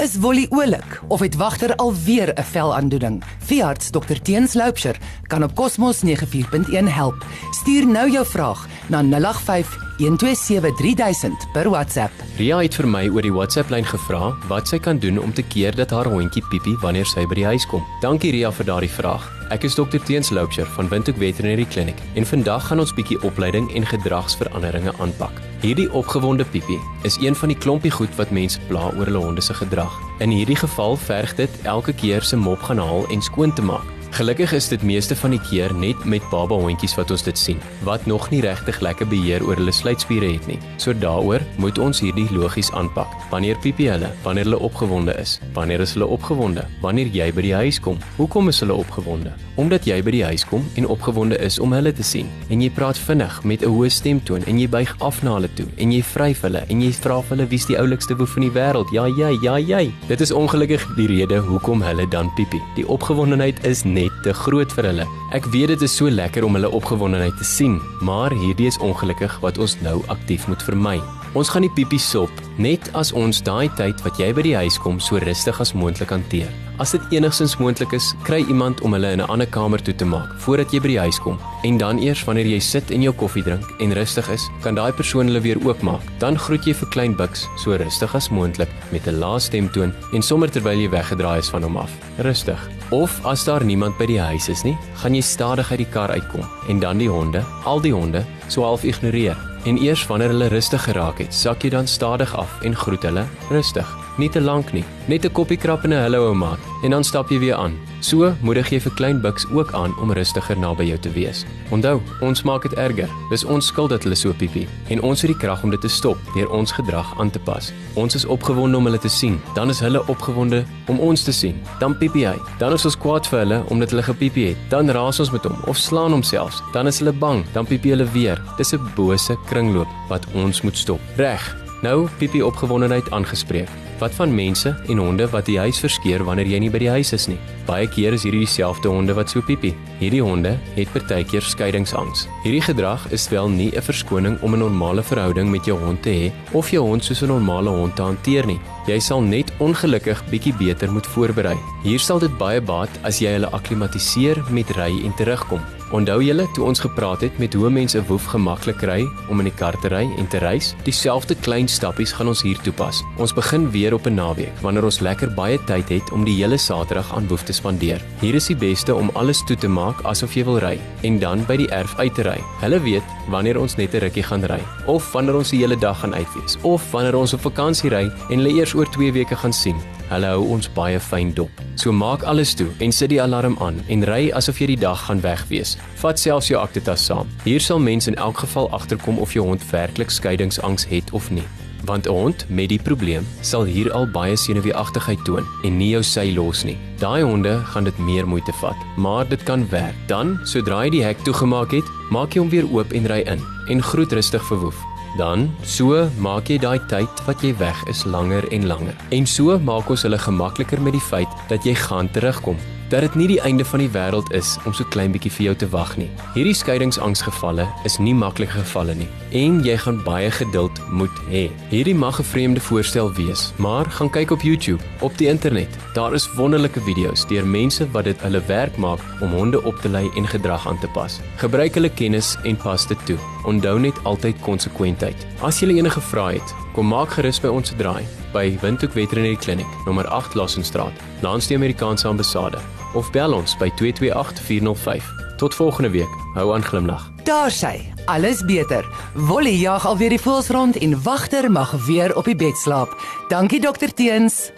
Is Wolly oulik of het wagter alweer 'n velaandoening? Veearts Dr Teens Loupsher kan op Cosmos 94.1 help. Stuur nou jou vraag na 085 1273000 per WhatsApp. Ria het vir my oor die WhatsApp-lyn gevra wat sy kan doen om te keer dat haar hondjie Pipi wanneer sy by die huis kom. Dankie Ria vir daardie vraag. Ek is Dr Teens Loupsher van Windhoek Veterinary Clinic en vandag gaan ons bietjie opleiding en gedragsveranderinge aanpak. Hierdie opgewonde Pipi is een van die klompie goed wat mense pla oor hulle honde se gedrag. In hierdie geval verg dit elke keer se mop gaan haal en skoon te maak. Gelukkig is dit meeste van die keer net met baba hondjies wat ons dit sien, wat nog nie regtig lekker beheer oor hulle sluitspiere het nie. So daaroor moet ons hierdie logies aanpak. Wanneer piepie hulle, wanneer hulle opgewonde is, wanneer is hulle opgewonde, wanneer jy by die huis kom, hoekom is hulle opgewonde? Omdat jy by die huis kom en opgewonde is om hulle te sien en jy praat vinnig met 'n hoë stemtoon en jy buig af na hulle toe en jy vryf hulle en jy vra hulle wie's die oulikste woef in die wêreld? Ja, jy, ja, jy. Dit is ongelukkig die rede hoekom hulle dan piepie. Die opgewondenheid is nie net te groot vir hulle. Ek weet dit is so lekker om hulle opgewondenheid te sien, maar hierdie is ongelukkig wat ons nou aktief moet vermy. Ons gaan die piepie sop net as ons daai tyd wat jy by die huis kom so rustig as moontlik hanteer. As dit enigstens moontlik is, kry iemand om hulle in 'n ander kamer toe te maak voordat jy by die huis kom. En dan eers wanneer jy sit en jou koffie drink en rustig is, kan daai persoon hulle weer oopmaak. Dan groet jy vir klein Bux so rustig as moontlik met 'n lae stemtoon en sommer terwyl jy weggedraai is van hom af. Rustig. Of as daar niemand by die huis is nie, gaan jy stadig uit die kar uitkom en dan die honde, al die honde, so half ignoreer. En eers wanneer hulle rustig geraak het, sak jy dan stadig af en groet hulle rustig. Nie te lank nie, net 'n koppie krap en 'n hallo ou maat en dan stap jy weer aan. So moedig jy vir klein Bux ook aan om rustiger naby jou te wees. Onthou, ons maak dit erger. Dis ons skuld dat hulle so piepie en ons het die krag om dit te stop deur ons gedrag aan te pas. Ons is opgewonde om hulle te sien, dan is hulle opgewonde om ons te sien. Dan piepie hy. Dan is ons kwaad vir hulle omdat hulle gepiepie het. Dan raas ons met hom of slaan hom selfs. Dan is hulle bang, dan piepie hulle weer. Dis 'n bose kringloop wat ons moet stop. Reg. Nou piepie opgewondenheid aangespreek. Wat van mense en honde wat die huis verskeur wanneer jy nie by die huis is nie? Baie keer is hierdie dieselfde honde wat so piepie. Hierdie honde het partykeer skeidingsangs. Hierdie gedrag is wel nie 'n verskoning om 'n normale verhouding met jou hond te hê of jou hond soos 'n normale hond te hanteer nie. Jy sal net ongelukkig bietjie beter moet voorberei. Hier sal dit baie baat as jy hulle akklimatiseer met ry en terugkom. Onthou julle toe ons gepraat het met hoe mense woef gemaklik ry om in die kar te ry en te reis? Dieselfde klein stappies gaan ons hier toepas. Ons begin weer op 'n naweek wanneer ons lekker baie tyd het om die hele Saterdag aan woef te spandeer. Hier is die beste om alles toe te maak asof jy wil ry en dan by die erf uit te ry. Hulle weet wanneer ons net 'n rukkie gaan ry of wanneer ons die hele dag gaan uitwees of wanneer ons op vakansie ry en hulle eers oor 2 weke gaan sien. Hulle hou ons baie fyn dop. So maak alles toe en sit die alarm aan en ry asof jy die dag gaan weg wees. Vat selfs jou aktetas saam. Hier sal mense in elk geval agterkom of jou hond werklik skeiingsangs het of nie. Want 'n hond met die probleem sal hier al baie senuweeagtigheid toon en nie jou sy los nie. Daai honde gaan dit meer moeite vat, maar dit kan werk. Dan, sodra jy die hek toegemaak het, maak jy hom weer oop en ry in en groet rustig vir Woef. Dan, so maak jy daai tyd wat jy weg is langer en langer. En so maak ons hulle gemakliker met die feit dat jy gaan terugkom dat dit nie die einde van die wêreld is om so klein bietjie vir jou te wag nie. Hierdie skeidingsangsgevalle is nie maklike gevalle nie en jy gaan baie geduld moet hê. Hierdie mag 'n vreemde voorstel wees, maar gaan kyk op YouTube, op die internet. Daar is wonderlike video's deur mense wat dit hulle werk maak om honde op te lei en gedrag aan te pas. Gebruik hulle kennis en pas dit toe. Onthou net altyd konsekwentheid. As jy enige vrae het, kom maak gerus by ons se draai by Windhoek Veterinary Clinic, nommer 8 Lassenstraat, langs die Amerikaanse ambassade of bel ons by 228 405. Tot volgende week. Hou aan glimlag. Daar sy. Alles beter. Wolly jag alweer die voels rond en wagter mag weer op die bed slaap. Dankie dokter Teens.